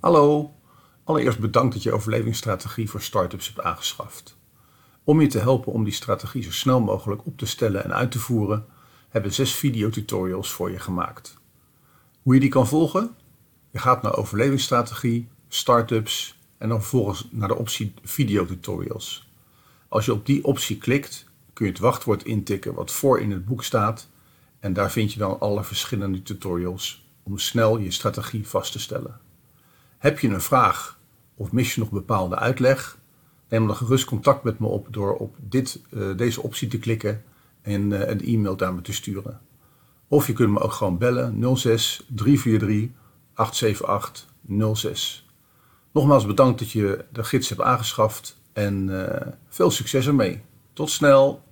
Hallo, allereerst bedankt dat je overlevingsstrategie voor startups hebt aangeschaft. Om je te helpen om die strategie zo snel mogelijk op te stellen en uit te voeren, hebben zes videotutorials voor je gemaakt. Hoe je die kan volgen? Je gaat naar overlevingsstrategie, startups en dan vervolgens naar de optie videotutorials. Als je op die optie klikt, kun je het wachtwoord intikken wat voor in het boek staat en daar vind je dan alle verschillende tutorials om snel je strategie vast te stellen. Heb je een vraag of mis je nog bepaalde uitleg? Neem dan gerust contact met me op door op dit, uh, deze optie te klikken en uh, een e-mail naar me te sturen. Of je kunt me ook gewoon bellen 06 343 878 06. Nogmaals bedankt dat je de gids hebt aangeschaft en uh, veel succes ermee. Tot snel!